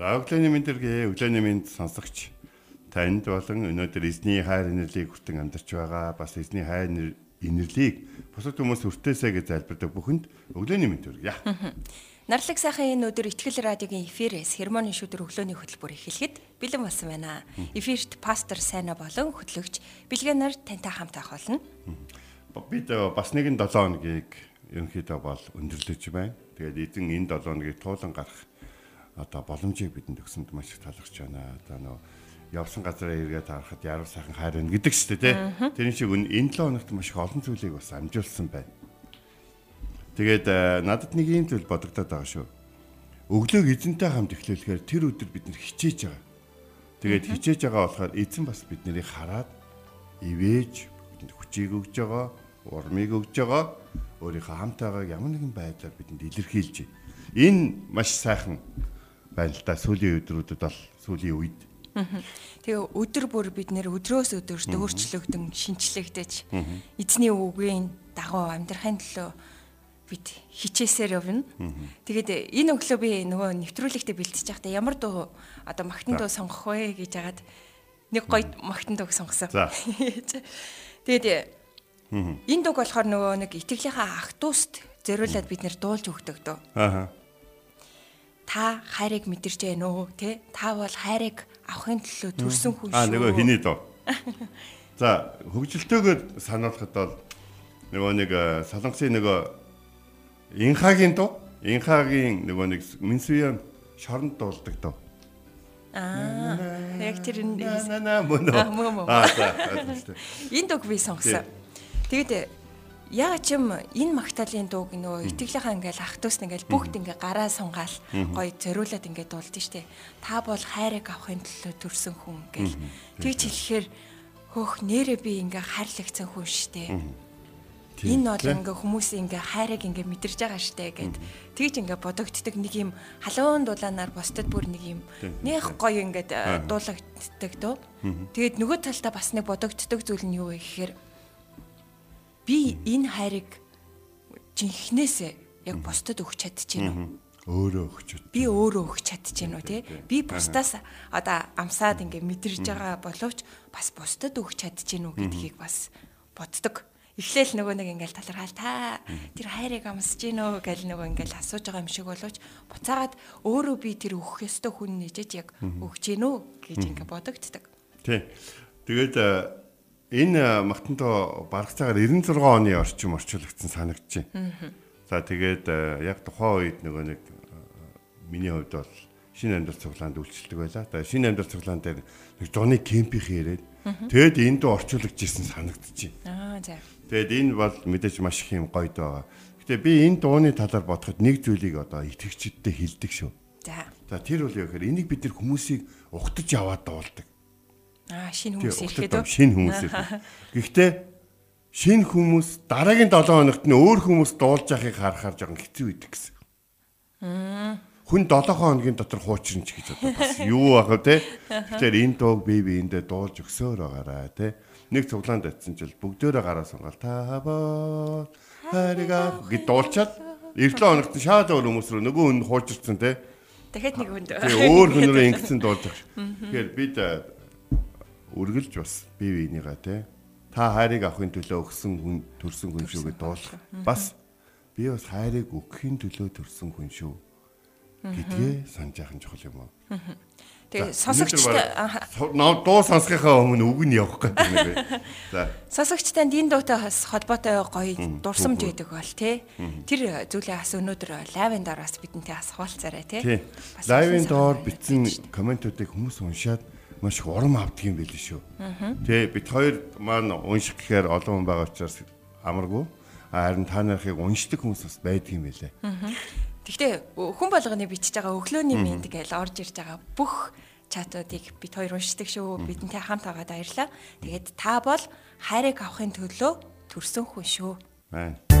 За өглөөний мэндэргээ өглөөний мэнд сонсогч танд болон өнөөдөр эзний хайр инэрлийг хүртэн амьдарч байгаа бас эзний хайр инэрлийг бусад хүмүүс хүртээсэй гэж залбирдаг бүхэнд өглөөний мэнд хүргье. Нарлаг сайхан энэ өдөр ихтгэл радиогийн эфирээс хермоны шүдэр өглөөний хөтөлбөр эхлэхэд бэлэн болсон байна. Эфирт пастор Сайна болон хөтлөгч Билгэнаар тантай хамт байх болно. Бид бас нэгэн 7 хоногийг ерөнхийдөө бол өндөрлөж байна. Тэгээд эзэн энэ 7 хоногийг туулан гарах одоо боломжийг бидэнд өгсөнд маш их талархж байна. Одоо нөө явсан газараа эргээд харахад яруу сайхан хайр байна гэдэг ч тийм тэрэн шиг энэ 7 хоногт маш их олон зүйлийг бас амжуулсан байна. Тэгээд э, надад нэг юм зүйл бодогдоод байгаа шүү. Өглөөг эзэнтэй хамт эхлүүлэхээр тэр өдөр бид нэр хичээж байгаа. Тэгээд хичээж байгаа болохоор эзэн бас бид нарыг хараад ивэж бидэнд хүчийг өгж байгаа, урмыг өгж байгаа, өөрийнхөө хамтайгааг ямар нэгэн байдлаар бидэнд илэрхийлж байна. Энэ маш сайхан байна л да сүүлийн өдрүүдэд бол сүүлийн үед. Тэгээ өдөр бүр бид нэр өдрөөс өдөрт өөрчлөгдөн шинчлэгдэж эзний үгийн дагуу амьдрахын төлөө бид хичээсээр явна. Тэгээд энэ өглөө би нөгөө нэвтрүүлэгтээ бэлтэж байхдаа ямар дуу одоо магтан дуу сонгох вэ гэж хагаад нэг гоё магтан дууг сонгосон. Тэгээд энэ дууг болохоор нөгөө нэг итгэлийнхаа ах дүүст зориулаад бид нэр дуулж өгдөг дөө. Аа та хайрыг мэдэрч байна уу те та бол хайрыг авахын төлөө төрсөн хүн шүү. Аа нөгөө хиний доо. За хөгжилтөөгөө сануулхад бол нөгөө нэг солонгосын нөгөө инхагийн доо инхагийн нөгөө нэг Минсуян шоронд дуулдаг доо. Аа яг тэр энэ мөн үү. Аа за. Энэ дог би сонгосон. Тэгэд яг ч юм энэ магтаалын дууг нөгөө итгэлийнхаа ингээл ах トゥ ус ингээл бүгд ингээ гараа сунгаал гоё зориулаад ингээ дуулдаг штэ. Та бол хайрыг авахын төлөө төрсэн хүн ингээл тэгж хэлэхээр хөөх нэрээ би ингээ хайрлагдсан хүн штэ. Энэ бол ингээ хүмүүс ингээ хайрыг ингээ мэдэрж байгаа штэ гэд. Тэгж ингээ бодогддаг нэг юм халуун дулаанаар бусдад бүр нэг юм нэх гоё ингээ дуулагддаг дөө. Тэгээд нөгөө талдаа бас нэг бодогддог зүйл нь юу вэ гэхээр би энэ хайрыг жинхнээсээ яг бусдад өгч чадчихэв үү? Өөрөө өгч чад. Би өөрөө өгч чадчихэв үү те? Би бусдаас одоо амсаад ингээ мэдэрж байгаа боловч бас бусдад өгч чадчихэв үү гэдгийг бас боддог. Эхлээл нөгөө нэг ингээл талархаал та тэр хайрыг амсаж гин үү гэл нөгөө ингээл асууж байгаа юм шиг боловч буцаагаад өөрөө би тэр өгөх ёстой хүн нэжэж яг өгч гин үү гэж ингээ бодогддаг. Тий. Тэгээд энэ магтантоо барагцаагаар 96 оны орчим орчуулагдсан байна. За тэгээд яг тухайн үед нөгөө нэг миний хувьд бол шинэ амьдрал цуглаанд үйлчлдэг байлаа. Тэгээд шинэ амьдрал цуглаан дээр нэг зуны кемпийн яриад тэгээд энд орчуулагдж ирсэн байна. Аа за. Тэгээд энэ бол мэдээж маш их юм гоё доо. Гэтэ би энэ дууны талаар бодоход нэг зүйлийг одоо итгэгчдтэй хэлдэг шүү. За. За тэр юу гэхээр энийг бид нар хүмүүсийг ухтаж аваад дуулдаг. Аа шинэ хүмүүс ирэхэд үү? Шинэ хүмүүс ирэхэд. Гэхдээ шинэ хүмүүс дараагийн 7 хоногт нь өөр хүмүүс дуулж яхахыг харахаар жоохон хэцүү үйдэг гэсэн. Хүн 7 хоногийн дотор хуучрын ч гэж одоо бас юу ах вэ те. Тэгэхээр энэ дууг би би эндээ дуулж өгсөөр байгаараа те. Нэг цуглаанд атсан чил бүгдөө гараа сунгаал та боо харига гэж дуулчаад 7 хоногт шаад өөр хүмүүс рүү нөгөө хүн хуучирсан те. Дахиад нэг хүнд. Тэгээ өөр хүн рүү ингэсэн дуулж. Тэгэхээр бид үргэлж бас бие биенийгаа те та хайрыг авахын төлөө өгсөн хүн төрсөн хүн шүү гэж дуулах. Бас би бас хайрыг өгөхийн төлөө төрсөн хүн шүү гэдгээ санаж яхан чухал юм уу? Тэгээ сонсогчтой дуу сонсохынхаа өмнө үг нь явах гэдэг нэг бай. За. Сонсогчтой энэ дуутай холбоотой гоё дурсамж байдаг бол тий. Тэр зүйлээ бас өнөөдөр лайвын доор бас бидэнтэй бас хуваалцаарай тий. Лайвын доор бичсэн комментуудыг хүмүүс уншаад маш их урам авдаг юм байл шүү. Тэ бид хоёр маань унших гэхээр олон хүн байгаа учраас амаргүй. Харин та нарыг уншдаг хүмүүс бас байдаг юм байлээ. Гэхдээ хүн болгоны бичиж байгаа өглөөний мэд гэж орж ирж байгаа бүх чатуудыг бид хоёр уншдаг шүү. Бидэнтэй хамт аваад баярлаа. Тэгээд та бол хайрыг авахын төлөө төрсөн хүн шүү. Байна.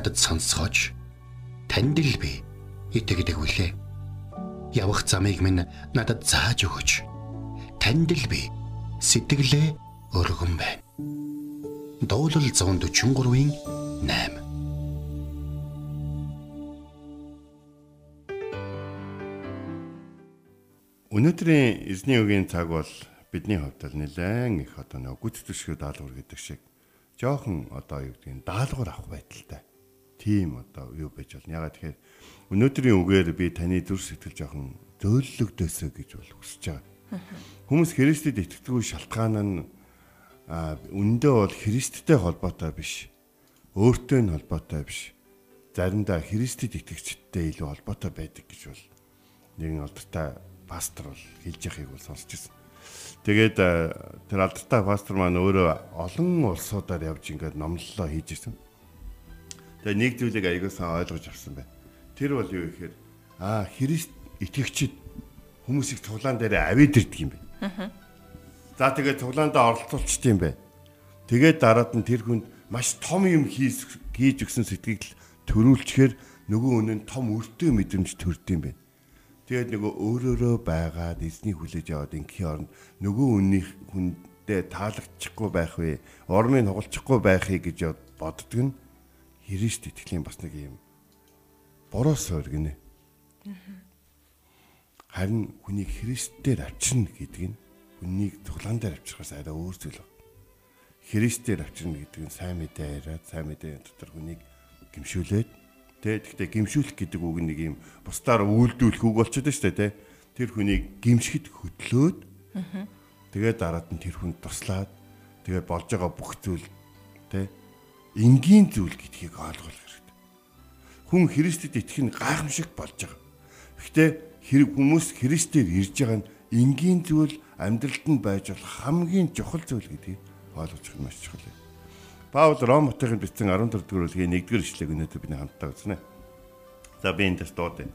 Надад сонсгооч. Танд л би итгэдэг үлээ. Явах замыг минь надад зааж өгөөч. Танд л би сэтгэлээ өргөн байна. Дуулал 143-ийн 8 Өнөөдрийн эзний үгийн цаг бол бидний хувьд л нэлээд их одоо нэг гүц төшгөө даалгавар гэдэг шиг жоохон одоо юу гэдгийг даалгавар авах байдалтай. Тийм одоо юу байж болно. Ягаад тэгэхээр өнөөдрийн үгээр би таны зүрх сэтгэл жоохон зөөллөгдөөсөө гэж бол хүсэж байгаа. Хүмүүс Христэд итгэдэггүй шалтгаан нь үндэ бол Христтэй холбоотой биш. Өөртөө нь холбоотой биш. Заримдаа Христэд итгэгчдтэй илүү холбоотой байдаг гэж бол нэгэн алдартай пастор бол хэлж яхийг бол сонсч ирсэн. Тэгээд тэр алдартай пастор маань өөрөө олон улсуудаар явж ингээд номлолоо хийж ирсэн. Тэгээ нэг зүйлийг аягуулсан ойлгож авсан байна. Тэр бол юу гэхээр аа Христ итгэгчид хүмүүсийг цуглаан дээр авид ирдэг юм байна. За тэгээд цуглаандаа оролцуулчт юм байна. Тэгээд дараад нь тэр хүнд маш том юм хийж хийж өгсөн сэтгэл төрүүлчихээр нөгөө үнэн том өртөө мэдрэмж төрд юм байна. Тэгээд нөгөө өөрөөрөө байгаад эзний хүлээж аваад ингийн оронд нөгөө үннийх хүндээ таалагдчихгүй байх вэ? Ормыг хугалчихгүй байхыг гэж боддөг нь Христ итгэлийн бас нэг юм бороо суур гинэ. Харин хүнийг Христээр авчирна гэдэг нь хүнийг цуглаан дээр авчрахаас арай өөр зүйл байна. Христээр авчирна гэдэг нь сайн мэдээ яриад сайн мэдээ дотор хүнийг гимшүүлээд тэ гэхдээ гимшүүлэх гэдэг үг нэг юм бусдаар үйлдүүлэх үг болчиход шүү дээ тэ тэр хүнийг гимшгэд хөдлөөд тэгээд дараад нь тэр хүнд туслаад тэгээд болж байгаа бүх зүйл тэ энгийн зүйл гэдгийг ойлгох хэрэгтэй. Хүн Христэд итгэх нь гайхамшиг болж байгаа. Гэхдээ хэрэг хүмүүс Христээр ирж байгаа нь энгийн зүйл амьдралд нь байж болох хамгийн чухал зүйл гэдгийг ойлгож байгаа маш чухал юм. Паул Ром хотын бичсэн 14 дугаар бүлгийн 1-р ишлэгийг өнөөдөр бид хамтдаа үзнэ. За би эндээс дуудая.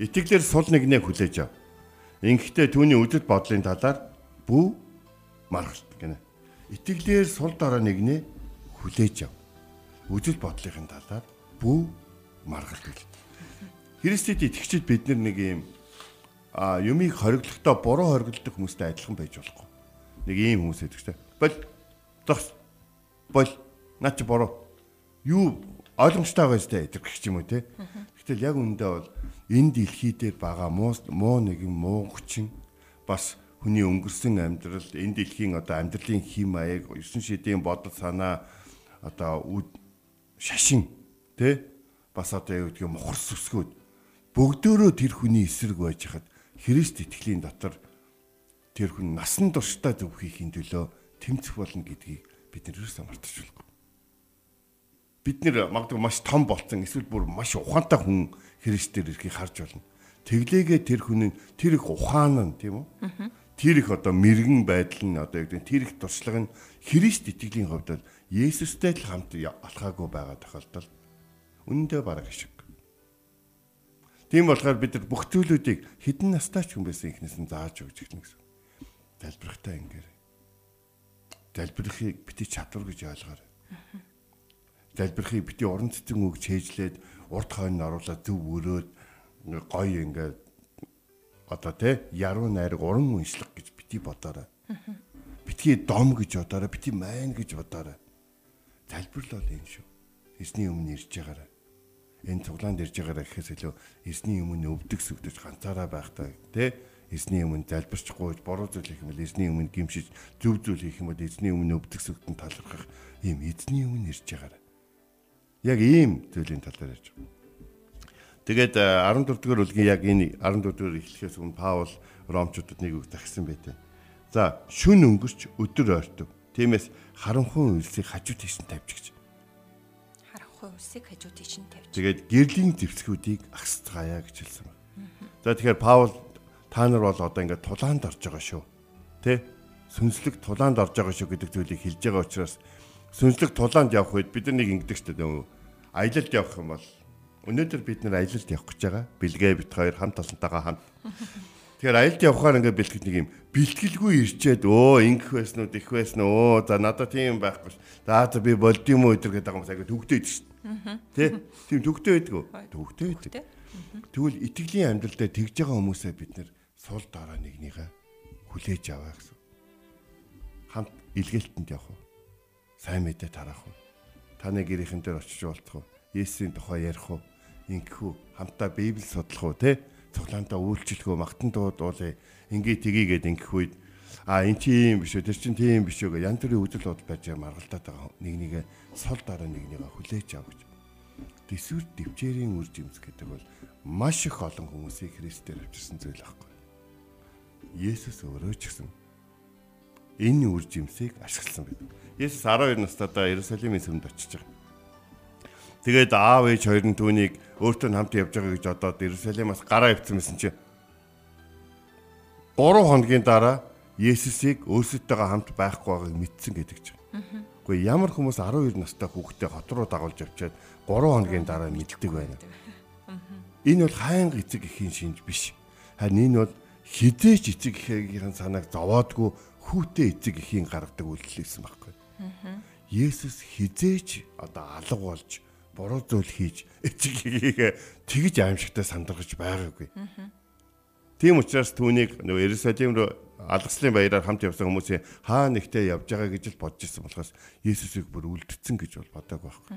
Итгэлээр сул нэгнээ хүлээж ав. Ингэхдээ түүний үдэт бодлын талаар бүү маргалт гинэ. Итгэлээр сул дараа нэгнээ хүлээж ав үжил бодлын талаар бүү маргалдал. Христэд итгэгчид бид нэг юм а юмыг хориглохдоо буруу хориглодог хүмүүстэй адилхан байж болохгүй. Нэг ийм хүмүүс ч. Бол тос бол наа чи буруу. Юу ойлгомжтой сте тэр гэх юм уу те. Гэтэл яг үндэ бол энэ дэлхий дээр байгаа муу муу нэгэн муу хүчин бас хүний өнгөрсөн амьдрал энэ дэлхийн одоо амьдралын хим маяг 9 шидийн бодол санаа одоо шашин тэ бас одоо юу гэдгийг мохор сүсгөөд бүгдөө тэр хүний эсрэг байж хад Христ итгэлийн дотор тэр хүн насан туршдаа зөв хийхин төлөө тэмцэх болно гэдгийг бид нэрээс мартаж болохгүй. Бид нэр магадгүй маш том болцсон эсвэл бүр маш ухаантай хүн Христээр ирэхийг харж болно. Тэглээгээ тэр хүн нь тэр их ухаан нь тийм үү? Тэр их одоо мэрэгэн байдал нь одоо яг тэр их туршлага нь Христ итгэлийн хувьд Есүстэй л хамт алхаагүй байгаа тохиолдолд үнэндээ бараг шиг. Тийм болохоор бид нар бүх зүйлүүдийг хідэн настай ч хүн байсан ихнээс нь зааж өгч гэнэ гэсэн. Залбирхтаа ингээр. Залбирхыг бити чадвар гэж ойлгоорой. Залбирхыг бити уран цэцэн үг чэйжлээд урд хойно оруулаад зөв өрөөд гоё ингээд одоо тий яруу найраг уран уншлах гэж бити бодоорой. Битгий дом гэж бодоорой, бити майн гэж бодоорой залбирлал бол энэ шүү. Эзний өмнө ирж байгаарай. Энэ цуглаанд ирж байгаарай гэхээс илүү эзний өмнө өвдөг сүгдэж ганцаараа байхдаа тий эзний өмнө залбирчихгүй буруу зүйл хийх юм бол эзний өмнө гимшиж зөв зүйл хийх юм бол эзний өмнө өвдөг сүгтэн талархах ийм эзний өмнө ирж байгаарай. Яг ийм зүйлийн талаар ярьж байгаа. Тэгээд 14 дугаар бүлгийн яг энэ 14 дугаар эхлэхээс өмнө Паул Ромчуудад нэг үг тагсан байт. За шүн өнгөрч өдөр ойртов Тиймээс харанхуй үлсийг хажуу тийш нь тавьчих гэж. Харанхуй үлсийг хажуу тийш нь тавьчих. Тэгээд гэрлийн зэвсгүүдийг агсцгаая гэж хэлсэн байна. За тэгэхээр Паул та нар бол одоо ингээд тулаанд орж байгаа шүү. Тэ? Сүнслэг тулаанд орж байгаа шүү гэдэг зүйлийг хэлж байгаа учраас сүнслэг тулаанд явах үед бид нар нэг ингэдэг ч дээ аялалд явах юм бол өнөөдөр бид нар аялалд явах гэж байгаа. Бэлгээ бит хоёр хамт олонтойгоо хамт Тэгэхээр аялд явахаар ингээд бэлтгэж нэг юм бэлтгэлгүй ирчээд өө ингэх байсан уу, их байсан уу, за надад тийм байхгүй ш. За за би болд юм уу өдр гэдэг юм сайн төгтөөд ш. Тэ? Тийм төгтөө байдаг уу? Төгтөө байдаг. Тэгвэл итгэлийн амьдралдаа тэгж байгаа хүмүүсээ бид нэр сул дараа нэгнийхээ хүлээж аваа гэсэн. Хамт илгээлтэнд явах уу? Сайн мэдээ тараах уу? Таны гэрийнхэн дээр очиж болтох уу? Есүсийн тухай ярих уу? Ингэх үү? Хамтаа Библийг судлах уу, тэ? Цуглаантаа үйлчлэхөө магтан дуудуулъя. Ингээ тгийгээд ингэх үед а эн чи юм биш үү тэр чин тийм биш үү янз бүрийн үзэл бодол байж маргалдаад байгаа нэг нэгэ сул дараа нэг нэгэ хүлээж ав гэж. Тэсвэр дэвчээрийн үр жимс гэдэг бол маш их олон хүмүүсийг Христээр авчирсан зүйл аахгүй. Есүс өөрөө ч гэсэн энэ үр жимсийг ашигласан байдаг. Есүс 12 настайдаа Иерусалимийн сүмд очиж байгаа. Тэгээд аав ээж хоёр нь түүнийг өөртөө хамт явж байгаа гэж одоод Иерусалимаас гараа ивцсэн чинь 3 хоногийн дараа Есүсийг өөрсөдтэйгээ хамт байхгүй байгааг мэдсэн гэдэг чинь. Гэхдээ ямар хүмүүс 12 настай хүүхдээ хот руу дагуулж авчиад 3 хоногийн дараа мэддэг байна. Энэ бол хайнга эцэг эхийн шинж биш. Харин энэ бол хизээч эцэг эхийн санааг зовоодгүй хүүтэй эцэг эхийн гаргадаг үйлдэл байсан байхгүй. Есүс хизээч одоо алга болж буруу зүйл хийж эцэг эхийгээ тэгж аимшигтай сандаргаж байгаагүй. Тийм учраас түүнийг нөгөө Иерусалим руу алгаслын баяраар хамт явсан хүмүүсийн хаа нэгтээ явж байгаа гэж л бодож ирсэн болохоос Есүсийг бүр үлдсэн гэж бол бодоагүй байхгүй.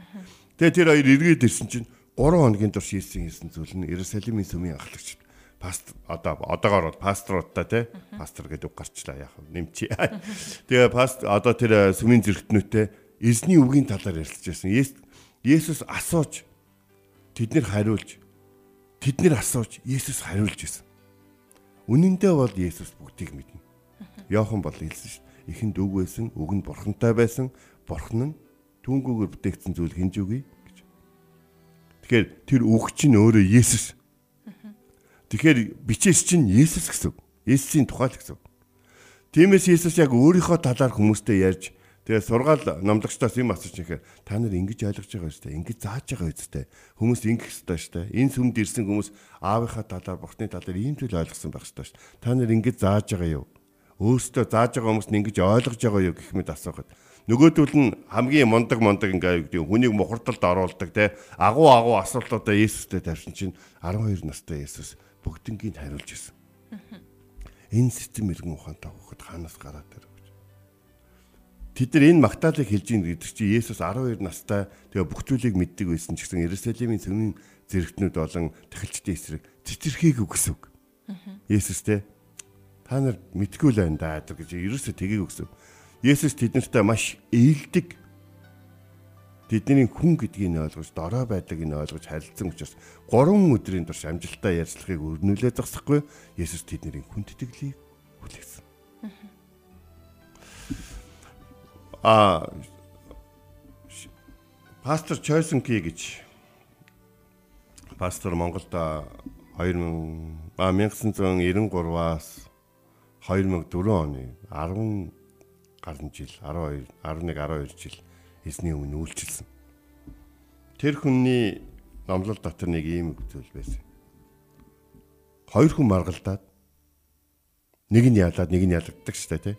Тэгээ тэр хоёр эргээд ирсэн чинь 3 хоногийн турш Есүсийн хийсэн зүйл нь Иерусалимын сүмийн ахлагч пастор одоо одоогоор бол пасторуудтай тий пастор гэдэг үг гарчлаа вэ нэмчи. Тэгээ паст одоо тэр сүмийн зэрэгтнүүтэй эзний үгийн талаар ярилцж байсан. Есүс асууж тэднэр хариулж тэднэр асууж Есүс хариулж байсан. Үнэн дээр бол Есүс бүгдийг мэднэ. Йохан бол хэлсэн шүү дээ. Эхэнд үг байсан, үг нь бурхантай байсан. Бурхан нь түүнгүүгээр бүтээгдсэн зүйл хинж үгүй гэж. Тэгэхээр тэр үг чинь өөрөө Есүс. Тэгэхээр бичээс чинь Есүс гэсэн. Есүсийн тухай л гэсэн. Тиймээс Есүс яг өөрийнхөө талаар хүмүүстэй ярьж Тэгээ сургаал номлогчдоос юм асууж ихээр та нар ингэж ойлгож байгаа үстэй. Ингэж зааж байгаа үстэй. Хүмүүс ингэх ёстой штэ. Энэ сүмд ирсэн хүмүүс аавынхаа талаар, бурхны талаар ийм зүйл ойлгосон байх ёстой штэ. Та нар ингэж зааж байгаа юу? Өөрсдөө зааж байгаа хүмүүс нь ингэж ойлгож байгаа юу гэх мэт асуухад нөгөөдөл нь хамгийн мундаг мундаг ингээ юу хүнийг мухардалд оруулдаг те агуу агуу асуултуудаа Есүстэй тавьсан чинь 12 настай Есүс бүгднийг хариулж ирсэн. Энэ сэтэм мэрэгэн ухаантай хөхөд хаанаас гараад ирв? Тэд нар энэ магтаалыг хэлж ийн гэдэг чинь Есүс 12 настай тэгээ бүх зүйлийг мэддэг байсан ч гэсэн Иерусалимын цөмийн зэрэгтнүүд болон тахилчдын эсрэг цэцэрхийг үг. Есүс те та нар мэдгүй л байна да гэж ерөөсөө тгийг өгсөн. Есүс тэднэртэй маш ээлдэг тэдний хүн гэдгийг ойлгож дорой байдгийг нь ойлгож харилцсан учраас 3 өдрийн турш амжилттай ярьцлагыг өрнүүлээ зогсохгүй Есүс тэдний хүн тэтгэлийг хүлээсэн. А пастор Чойсон Ки гэж пастор Монголд 2000 а 1993-аас 2004 оны 10 гаруй жил 12 11 12 жил эзний өмнө үйлчилсэн. Тэр хүний номлол дотор нэг ийм зүйл байсан. Хоёр хүн маргалдаад нэг нь ялаад нэг нь ялагддаг шүү дээ тий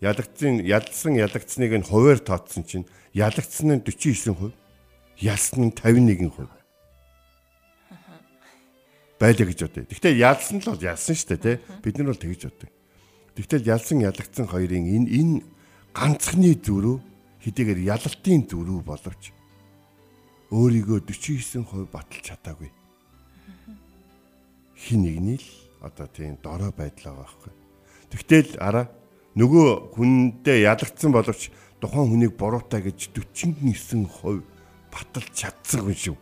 ялагдсан ялсан ялагдсныг нь хуваар тооцсон чинь ялагдсан нь 49%, ялсан нь 51%. байлаа гэж бодъё. Гэхдээ ялсан л бол ялсан шүү дээ, тий? Бид нар бол тэгж боддог. Тэгтэл ялсан ялагдсан хоёрын энэ энэ ганцхны зүрүү хэдийгээр ялалтын зүрүү боловч өөрийгөө 49% баталж чадаагүй. Хин нэгний л одоо тийм дорой байдал байгаа байхгүй. Тэгтэл араа нөгөө хүндээ ялагдсан боловч тухайн хүнийг буруутай гэж 49% баталж чадсан хүн шүү.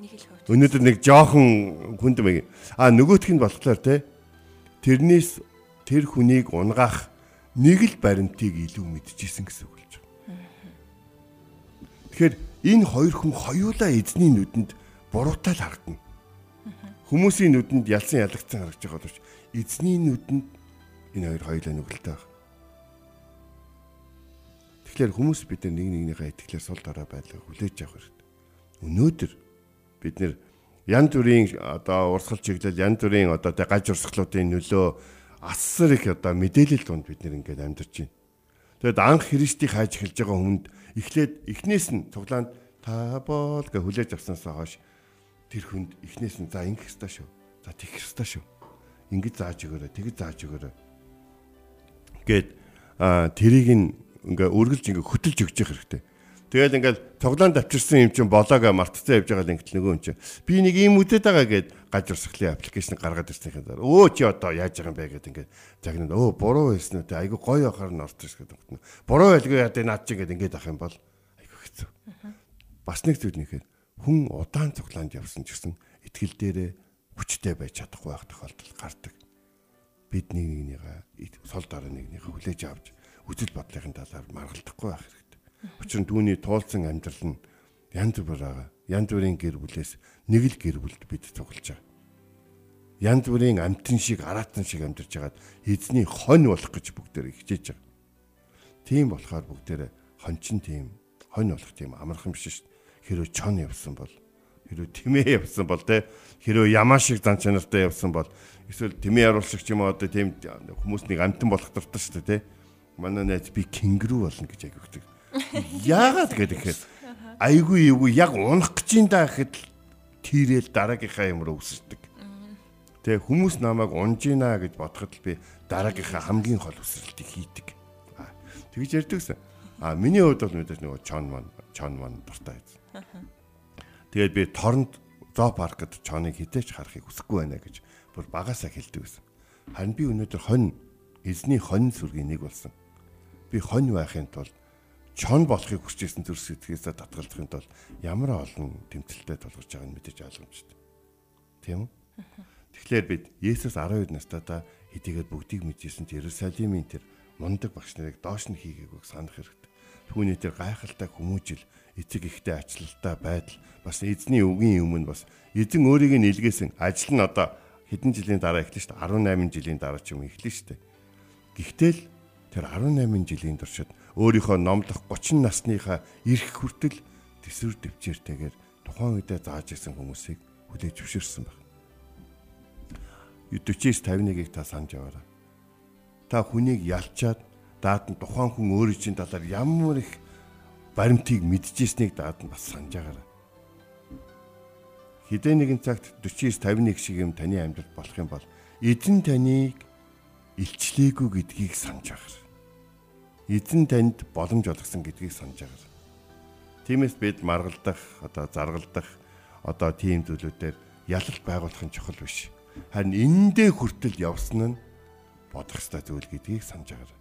Нэг л хувь. Өнөөдөр нэг жоохон хүнд мэг. А нөгөөх нь болохоор те тэрнээс тэр хүнийг унгаах нэг л баримтыг илүү мэдчихсэн гэсэн үг болж байна. Тэгэхээр энэ хоёр хүн хоёулаа эзний нүдэнд буруутай л харагдана. Хүмүүсийн нүдэнд ялсан ялагдсан харагдаж байгаа боловч эзний нүдэнд энэ хоёр хоёулаа нүгэлтэй байна. Тэгэхээр хүмүүс бид нэг нэгнийхээ итгэлээр сул дорой байдлыг хүлээж авах хэрэгтэй. Өнөөдөр бид нэр янз бүрийн одоо урсгал чиглэл янз бүрийн одоо тэ гаж урсгалуудын нөлөө асар их одоо мэдээлэл донд бид нэр ингээд амьдарч байна. Тэгэд анх Христийг хайж эхэлж байгаа хүнд эхлээд эхнээс нь цуглаанд та бол гэж хүлээж авснаас хойш тэр хүнд эхнээс нь за ингэх ёстой шүү. За тэгэх ёстой шүү. Ингэж зааж өгөөрэй, тэгж зааж өгөөрэй гээд тэрийг ингээ үргэлж ингээ хөтөлж өгч явах хэрэгтэй. Тэгэл ингээл цоглоон давчирсан юм чинь болоога мартцсан явж байгаа л ингээл нөгөө юм чинь би нэг ийм үдэд байгаа гэд гаж урсгалын аппликейшн гаргаад ирсэнийхэн дараа өө чи одоо яаж байгаа юм бэ гэд ингээд загнаад өө буруу байсан үү те айгу гоё ахаар нь орчих гэдэг юм. Буруу байлгүй яа наад чи ингээд ингээд ах юм бол айгу хэцүү. Бас нэг зүйл нэхэд хүн удаан цоглоонд явсан ч гэсэн итгэл дээрээ хүчтэй байж чадахгүй байх тохиолдол гардаг бид нэг нэгнийгээ сул дараа нэгнийхээ хүлээж авч үжил бодлогын талаар маргалдахгүй байх хэрэгтэй. Учир нь түүний туулсан амьдрал нь янз бүр байгаа. Янз бүрийн гэр бүлээс нэг л гэр бүлд бид цуглаж байгаа. Янз бүрийн амтэн шиг араатан шиг амьдарч хагаад эзний хонь болох гэж бүгдээр хичээж байгаа. Тийм болохоор бүгдээр хончин тийм хонь болох тийм амархан биш шүү дээ. Хэрэв чон явсан бол Хэрэв тэмээ явсан бол те хэрэв ямаа шиг зан чанартай явсан бол эсвэл тэмээ харуулагч юм одоо тийм хүмүүс нэг амтан болох дуртай шүү дээ те. Манай найз би кенгуру болно гэж яг өгдөг. Яагаад гэхээр айгүй эвгүй яг унах гэж юм да гэхэд тийрэл дараагийнхаа юмруу өсөрдөг. Тэгээ хүмүүс намайг унж гинэ гэж бодоход л би дараагийнхаа хамгийн хол өсрэлтийг хийдэг. Тэгж ярьдагсан. А миний хувьд бол мэдээж нөгөө чон ман чон ман дуртай байсан. Тэгээд би торнд зоо паркд чоныг хідээч харахыг хүсэхгүй байна гэж бүр багасаа хэлдэг байсан. Харин би өнөөдөр хонь эзний хонь сүргийн нэг болсон. Би хонь байхын тулд чон болохыг хүсэж исэн зүрх сэтгэлээсээ татгалзахын тулд ямар олон тэмцэлтэй тулгарч байгааг нь мэдээж ойлгомжтой. Тийм үү? Тэгэхээр бид Есүс 12 настайдаа хэдийгээр бүгдийг мэдсэн Иерусалимийн тэр мундаг багш нарыг доош нь хийгээгүйг санах хэрэгтэй. Түүний тэр гайхалтай хүмүүжил, эцэг ихтэй ачлалтай байдал бас эзний үгийн өмнө бас эзэн өөрийг нь илгээсэн ажил нь одоо хэдэн жилийн дараа эхлэн шүү дээ 18 жилийн дараа ч юм эхлэн шүү дээ. Гэхдээ л тэр 18 жилийн туршид өөрийнхөө номлох 30 насныхаа ирэх хүртэл төсвөр төвчээртэйгээр тухайн үедээ зааж исэн хүмүүсийг хүлээж зөвшөөрсөн байна. 49-51-ийг та санаж яваарай. Та хүнийг ялчаад даад нь тухайн хүн өөрийн чинь талаар ямар их баримтыг мэдчихсэнийг даад нь бас санаж байгаарай. Хідээ нэгэн цагт 49 51 шиг юм таны амьдрал болох юм бол эзэн таныг илчлээгүй гэдгийг санаж байгаарай. Эзэн танд боломж олгосон гэдгийг санаж байгаарай. Тиймээс бид маргалдах, одоо заргалдах, одоо тийм зүйлүүдээр ялалт байгуулах нь чухал биш. Харин эндээ хүртэл явсан нь бодох ёстой зүйл гэдгийг санаж байгаарай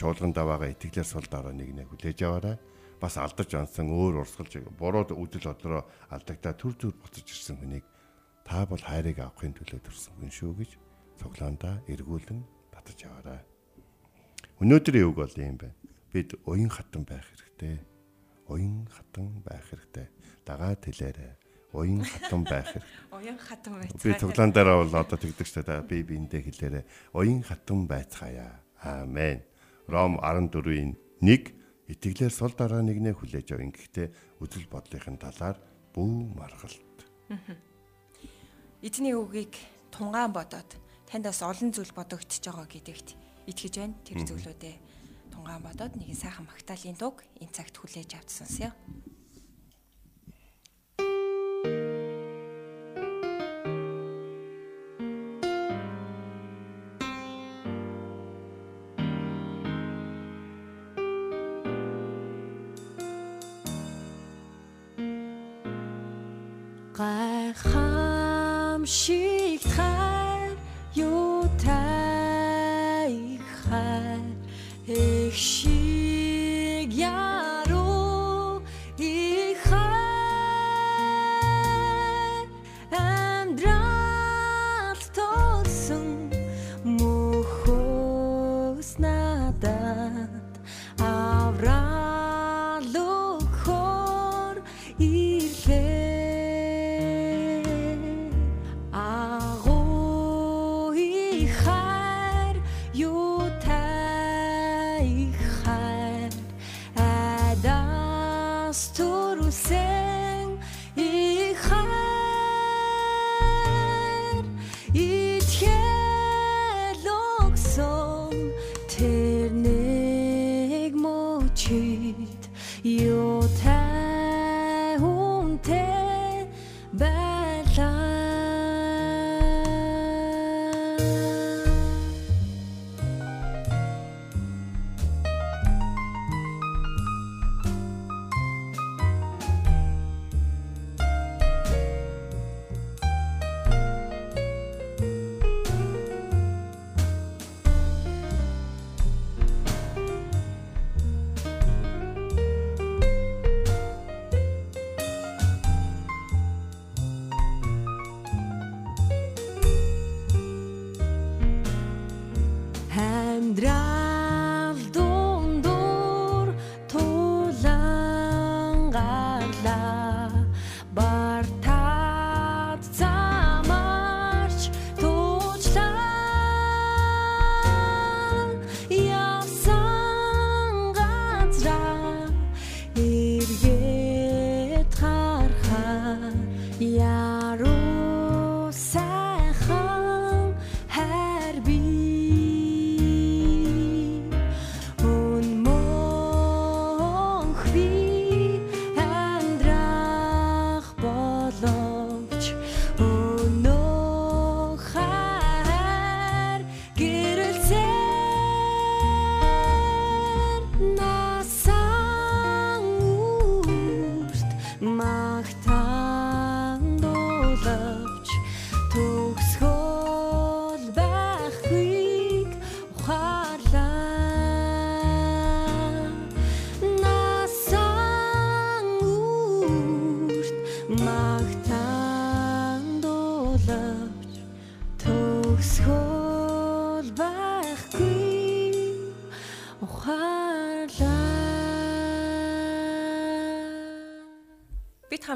чуулгандаа байгаа итгэлээр сул дараа нэг нэг хүлээж аваарай. Бас алдаж онсон өөр урсгалж буруу үдэл бодлороо алдагдаа төр төр буцаж ирсэн хүнийг та бол хайрыг авахын төлөө төрсөн хүн шүү гэж цуглаандаа эргүүлэн татаж аваарай. Өнөөдрийн үг бол юм байна. Бид уян хатан байх хэрэгтэй. Уян хатан байх хэрэгтэй. Дагаа тэлээрэй уян хатан байх хэрэгтэй. Уян хатан байцгаая. Би цуглаандаараа бол одоо тэгдэг ч та би биэндээ хэлээрэй. Уян хатан байцгаая. Аамен. Ром 14-ийн 1 итгэлээр сул дараа нэгнээ хүлээж авъя. Гэхдээ үзэл бодлынхын талаар бүү маргалт. Эзний үгийг тунгаан бодоод таньдас олон зүйл бодогдож байгаа гэдэгт итгэж байна. Тэр зүйлүүдээ тунгаан бодоод нэгэн сайхан магтаалын дуг энэ цагт хүлээж авч сонсъё. high.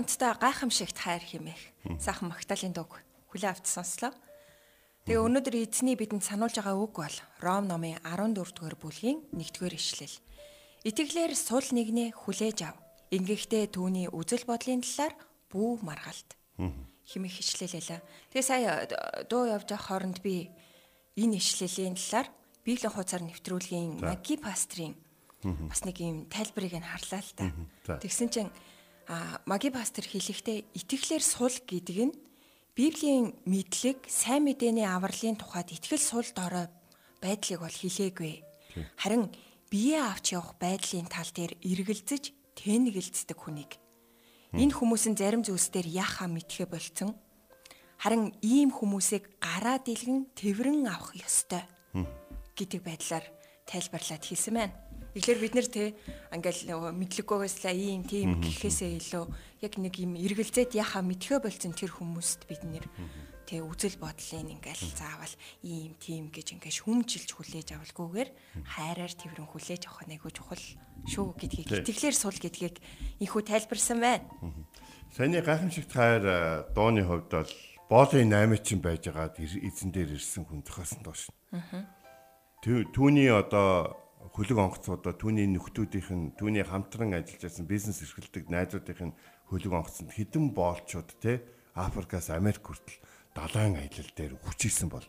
Хамтдаа гайхамшигт хайр химээх сайхан Магдалины дуг хүлээ авч сонслоо. Тэгээ өнөөдөр эзний бидэнд сануулж байгаа үг бол Ром номын 14 дугаар бүлгийн 1-р ишлэл. Итгэлээр сул нэгнээ хүлээж ав. Ингэхдээ түүний үзэл бодлын талаар бүү маргалт. Химэх ишлэлээ. Тэгээ сая дуу явж байгаа хооронд би энэ ишлэлийн талаар Библийн хуудасаар нэвтрүүлгийн Маги пастрийн бас нэг юм тайлбарыг нь харлаа л та. Тэгсэн чинь а маги пастор хэлэхдээ итгэлээр сул гэдэг нь Библийн мэдлэг, сайн мэдээний авралын тухайд итгэл сул дорой байдлыг бол хэлээгүй. Харин бие авч явах байдлын тал дээр эргэлзэж тэнэгэлцдэг хүнийг. Энэ хүмүүсийн зарим зүйлсээр яхаа мэдхэ болцсон. Харин ийм хүмүүсийг гараа дэлгэн тэрвэн авах ёстой гэдэг байдлаар тайлбарлаад хэлсэн байна. Тэгэхээр бид нэр те ингээл нөгөө мэдлэггүйгээсла ийм тийм гэхээсээ илүү яг нэг юм эргэлзээд яхаа мэдхөө болцсон тэр хүмүүст бид нэр те үзэл бодлын ингээл заавал ийм тийм гэж ингээд хүмжилж хүлээж авалгүйгээр хайраар тэрэн хүлээж авах нэг чухал шүү гэдгийг итгэлээр сул гэдгийг инхүү тайлбарсан байна. Саяны гайхамшигт хайр дууны хувьд бол боолын 8 чин байж байгаа эзэн дээр ирсэн хүн зохиосон доо шин. Түүний одоо хөлөг онгоцуудаа түүний нөхдүүдийнх нь түүний хамтран ажиллаж байсан бизнес эрхэлдэг найзуудынх нь хөлөг онгоцонд хідэн боолчууд те Африкаас Америк хүртэл далайн аялал дээр хүчээсэн бол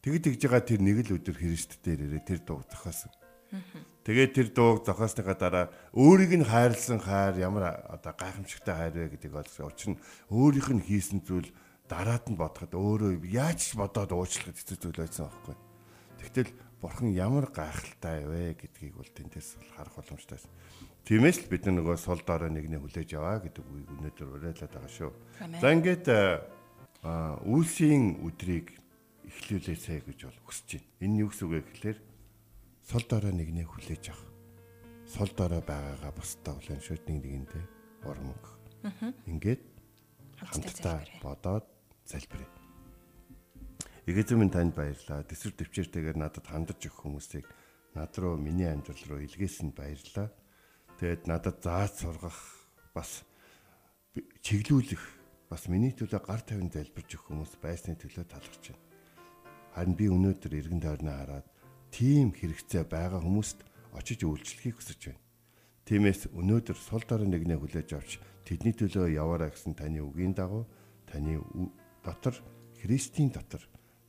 тэгэд тэгж байгаа тэр нэг л өдөр Христ дээр ирээ тэр дууг зохиосон. Тэгээд тэр дууг зохиосныхаа дараа өөрийг нь хайрлсан хайр ямар одоо гайхамшигтай хайр вэ гэдгийг олсон. Учир нь өөрийнх нь хийсэн зүйл дараад нь бодоход өөрөө яаж ч бодоод уучлахад хэцүү зүйл байсан байхгүй. Тэгтэл бурхан ямар гайхалтай вэ гэдгийг бол тэндээс бол харах боломжтой. Тиймээс л бид нөгөө сул дорой нэгнээ хүлээж аваа гэдэг үгийг өнөөдөр уриалаад байгаа шүү. За ингээд үйлсийн өдрийг эхлүүлээсэй гэж бол хүсэж байна. Энэ юу гэсэн үг вэ гэхээр сул дорой нэгнээ хүлээж авах. Сул дорой байгаагаа бусдаа хүлээн шүүд нэг нэгэндээ ормог. Ингээд хамтдаа бодоод залбирая. Эгэзэн минь танд баярлалаа. Тэсвэр төвчээртэйгээр надад хандаж өгөх хүмүүсийг над руу миний амьдрал руу илгээсэнд баярлалаа. Тэгэд надад зааж сургах бас чиглүүлэх бас миний төлөө гар тавин залбирч өгөх хүмүүс байсны төлөө талархаж байна. Харин би өнөөдөр эргэн тойрноо хараад тийм хэрэгцээ байгаа хүмүүст очиж үйлчлэхийг хүсэж байна. Тиймээс өнөөдөр сул дорой нэгнээ хүлээж авч тэдний төлөө яваарай гэсэн таны үгийн дагуу таны дотор Христийн дотор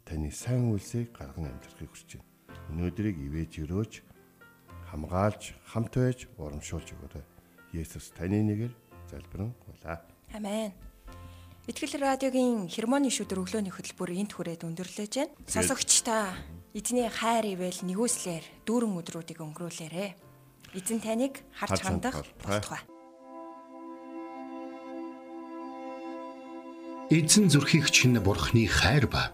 таны сайн үйлсийг гарган амьдрахыг хүсэж байна. Өнөөдрийг ивэж өрөөж хамгаалж хамт байж урамшуулж өгөөрэй. Есүс таны нэрээр залбирэн гуйлаа. Амен. Итгэл радиогийн хермоны шүдэр өглөөний хөтөлбөр энт хүрээд өндөрлөж байна. Сонсогч та эзний хайр ивэл нэгүслэр дүүрэн өдрүүдийг өнгөрүүлээрэ. Эзэн таныг харж хандах болтугай. Эзэн зүрхийг чинь бурхны хайр ба